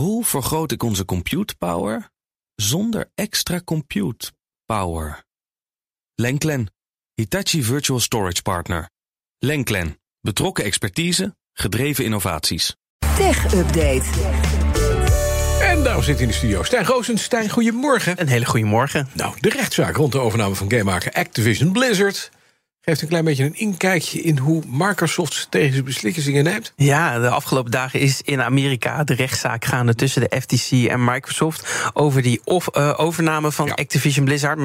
Hoe vergroot ik onze compute power zonder extra compute power? Lenklen, Hitachi Virtual Storage Partner. Lenklen, betrokken expertise, gedreven innovaties. Tech Update. En daarom zit in de studio Stijn Goosens. Stijn, goedemorgen. Een hele goede morgen. Nou, de rechtszaak rond de overname van gamemaker Activision Blizzard geeft een klein beetje een inkijkje in hoe Microsoft strategische beslissingen neemt. Ja, de afgelopen dagen is in Amerika de rechtszaak gaande tussen de FTC en Microsoft over die of, uh, overname van Ja. Activision Blizzard.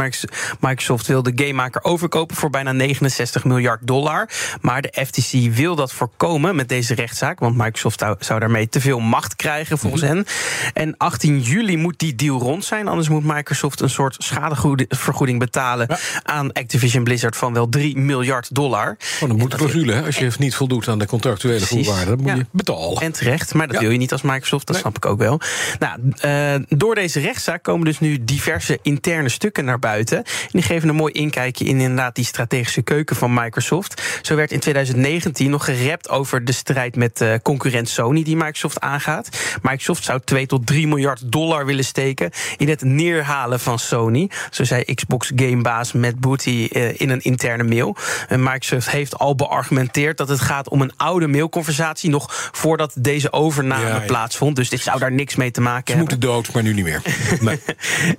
Microsoft- wil de gamemaker overkopen voor bijna 69 miljard dollar. Maar de FTC wil dat voorkomen met deze rechtszaak, want Microsoft zou, daarmee te veel macht krijgen volgens Mhm. hen. En 18 juli moet die deal rond zijn, anders moet Microsoft een soort schadevergoeding betalen Ja. aan Activision Blizzard van wel 3 miljard dollar. Van een boeteclausule, hè? als je niet voldoet aan de contractuele Precies. voorwaarden, dan moet Ja. je betalen. En terecht, maar dat Ja. wil je niet als Microsoft, dat Nee. snap ik ook wel. Nou, eh, door deze rechtszaak komen dus nu diverse interne stukken naar buiten. En die geven een mooi inkijkje in inderdaad die strategische keuken van Microsoft. Zo werd in 2019 nog gerept over de strijd met eh, concurrent Sony die Microsoft aangaat. Microsoft zou 2 tot 3 miljard dollar willen steken in het neerhalen van Sony. Zo zei Xbox Gamebaas Matt Booty eh, in een interne mail. En Microsoft heeft al beargumenteerd dat het gaat om een oude mailconversatie nog voordat deze overname Ja, ja. plaatsvond. Dus dit zou daar niks mee te maken Ze hebben. moeten dood, maar nu niet meer. Nee.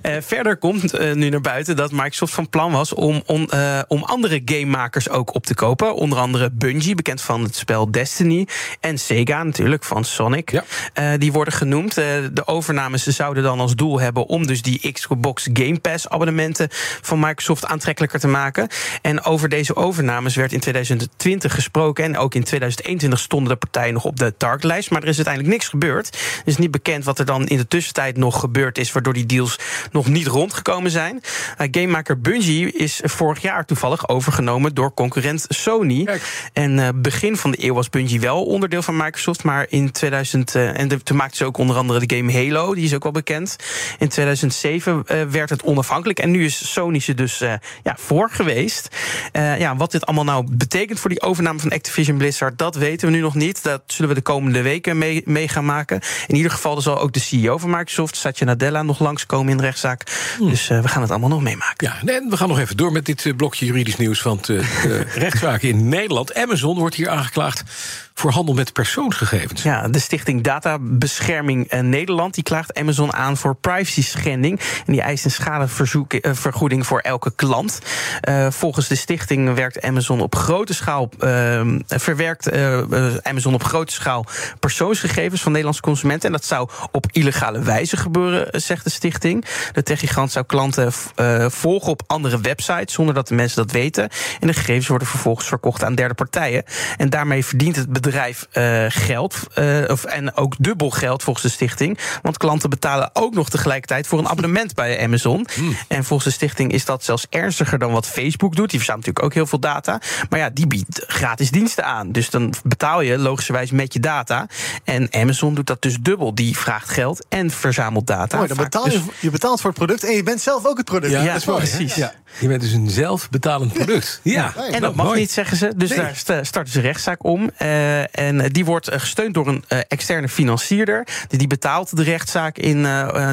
Eh, verder komt eh, nu naar buiten dat Microsoft van plan was om, om, eh, om andere gamemakers ook op te kopen. Onder andere Bungie, bekend van het spel Destiny. En Sega natuurlijk, van Sonic. Ja. Die worden genoemd. De overnames zouden dan als doel hebben om dus die Xbox Game Pass abonnementen van Microsoft aantrekkelijker te maken. En over deze overnames werd in 2020 gesproken. En ook in 2021 stonden de partijen nog op de targetlijst. Maar er is uiteindelijk niks gebeurd. Het is niet bekend wat er dan in de tussentijd nog gebeurd is, waardoor die deals nog niet rondgekomen zijn. Uh, gamemaker Bungie is vorig jaar toevallig overgenomen door concurrent Sony. Kijk. En uh, begin van de eeuw was Bungie wel onderdeel van Microsoft, maar in 2000 uh, en de, toen maakten ze ook onder andere de game Halo, die is ook wel bekend. In 2007 uh, werd het onafhankelijk en nu is Sony ze dus ja, voor geweest. Uh, ja, wat dit allemaal nou betekent voor die overname van Activision Blizzard, dat weten we nu nog niet. Dat zullen we de komende weken mee, mee gaan maken. In ieder geval er zal ook de CEO van Microsoft, Satya Nadella, nog langskomen in de rechtszaak. Hmm. Dus uh, we gaan het allemaal nog meemaken. Ja, en we gaan nog even door met dit uh, blokje juridisch nieuws. Want uh, rechtszaken in Nederland. Amazon wordt hier aangeklaagd voor handel met persoonsgegevens. Ja, de stichting Databescherming Nederland die klaagt Amazon aan voor privacy schending. En die eist een schadevergoeding voor elke klant. Uh, volgens de stichting werkt Amazon op grote schaal. Verwerkt Amazon op grote schaal persoonsgegevens van Nederlandse consumenten. En dat zou op illegale wijze gebeuren, zegt de stichting. De techgigant zou klanten volgen op andere websites zonder dat de mensen dat weten. En de gegevens worden vervolgens verkocht aan derde partijen. En daarmee verdient het bedrijf uh, geld. Uh, of, en ook dubbel geld volgens de stichting. Want klanten betalen ook nog tegelijkertijd voor een abonnement bij Amazon. Mm. En volgens de stichting is dat zelfs ernstiger dan wat Facebook doet. Die verzamelt natuurlijk ook heel veel data. Maar ja, die biedt gratis diensten aan. Dus dan betaal je logischerwijs met je data. En Amazon doet dat dus dubbel. Die vraagt geld en verzamelt data. Mooi, dan betaal je, dus... je betaalt voor het product en je bent zelf ook het product. Ja, ja dat is mooi, precies. Ja. Je bent dus een zelfbetalend product. Ja, ja. en dat mag mooi. niet, zeggen ze. Dus Nee. daar starten ze rechtszaak om. Uh, en die wordt gesteund door een uh, externe financierder. Die, die betaalt de rechtszaak in.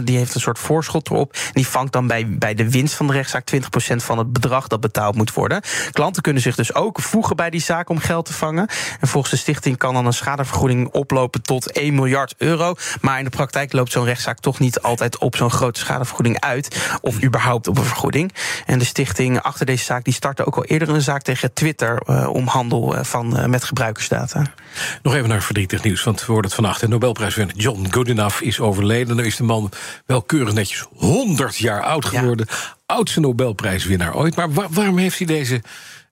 Die heeft een soort voorschot erop. Die vangt dan bij, bij de winst van de rechtszaak 20% van het bedrag dat betaald moet worden. Klanten kunnen zich dus ook voegen bij die zaak om geld te vangen. En volgens de stichting kan dan een schadevergoeding oplopen tot 1 miljard euro. Maar in de praktijk loopt zo'n rechtszaak toch niet altijd op zo'n grote schadevergoeding uit. Of überhaupt op een vergoeding. En de stichting achter deze zaak die startte ook al eerder een zaak tegen Twitter om handel van, met gebruikersdata. Nog even naar verdrietig nieuws, want we hoorden het vannacht. De Nobelprijswinnaar John Goodenough is overleden. Nu is de man wel keurig netjes 100 jaar oud geworden. Ja. Oudste Nobelprijswinnaar ooit. Maar waar, waarom heeft hij deze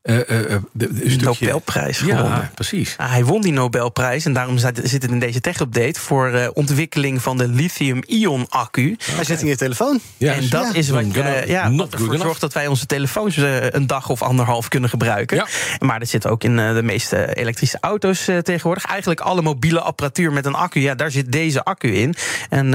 uh, uh, de, de stukje... Nobelprijs gewonnen. Ja, precies. Ah, hij won die Nobelprijs en daarom zit het in deze tech-update... voor uh, ontwikkeling van de lithium-ion-accu. Hij zit in je telefoon. Ja, en dat ja. is wat, uh, ja, wat ervoor zorgt dat wij onze telefoons een dag of anderhalf kunnen gebruiken. Ja. Maar dat zit ook in de meeste elektrische auto's tegenwoordig. Eigenlijk alle mobiele apparatuur met een accu, ja, daar zit deze accu in. En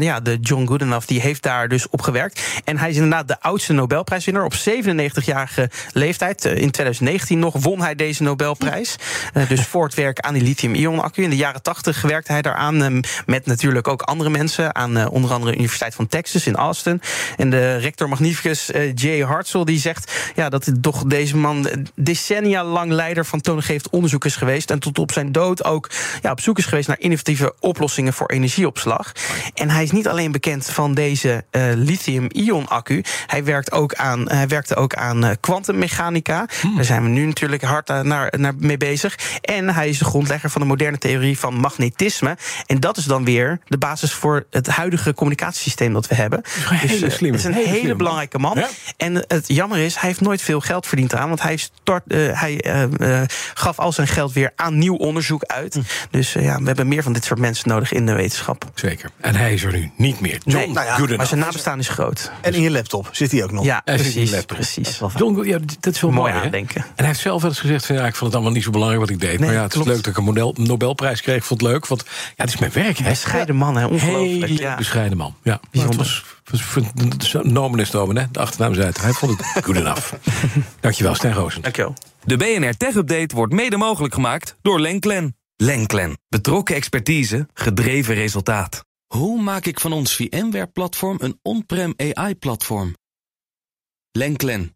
ja, de John Goodenough die heeft daar dus op gewerkt. En hij is inderdaad de oudste Nobelprijswinnaar op 97-jarige leeftijd. In 2019 nog won hij deze Nobelprijs. Uh, dus voor het werk aan die lithium-ion-accu. In de jaren 80 werkte hij daaraan uh, met natuurlijk ook andere mensen. Aan uh, onder andere de Universiteit van Texas in Austin. En de rector magnificus Jay Hartzell die zegt ja, dat toch deze man decennia lang leider van toonaangevend onderzoek is geweest. En tot op zijn dood ook ja, op zoek is geweest naar innovatieve oplossingen voor energieopslag. En hij is niet alleen bekend van deze lithium-ion-accu. Hij werkt ook aan, hij werkte ook aan kwantummechanica. Hmm. Daar zijn we nu natuurlijk hard naar, naar mee bezig. En hij is de grondlegger van de moderne theorie van magnetisme. En dat is dan weer de basis voor het huidige communicatiesysteem dat we hebben. Hele dus, slim. Het is een hele, hele belangrijke man. Ja? En het jammer is, hij heeft nooit veel geld verdiend aan. Want hij, start, uh, hij uh, uh, gaf al zijn geld weer aan nieuw onderzoek uit. Hm. Dus ja, we hebben meer van dit soort mensen nodig in de wetenschap. Zeker. En hij is er nu niet meer. John, nee, nou ja, maar zijn nabestaan is groot. En in je laptop zit hij ook nog. Ja, precies. precies. John, ja, dat is wel mooi, mooi En hij heeft zelf wel eens gezegd: van, ja, ik vond het allemaal niet zo belangrijk wat ik deed. Nee, maar ja, het klopt. is leuk dat ik een model, Nobelprijs kreeg. Ik vond het leuk, want ja, het is mijn werk. Hè. Bescheiden man, hè? ongelooflijk. Hele ja. bescheiden man. Ja, bijzonder. Nomen is Nomen, hè? De achternaam is uit. Hij vond het good enough. Dankjewel, Stijn Roosen. Dankjewel. De BNR Tech Update wordt mede mogelijk gemaakt door Lenklen. Lenklen. Betrokken expertise, gedreven resultaat. Hoe maak ik van ons VMware-platform een on-prem AI-platform? Lenklen.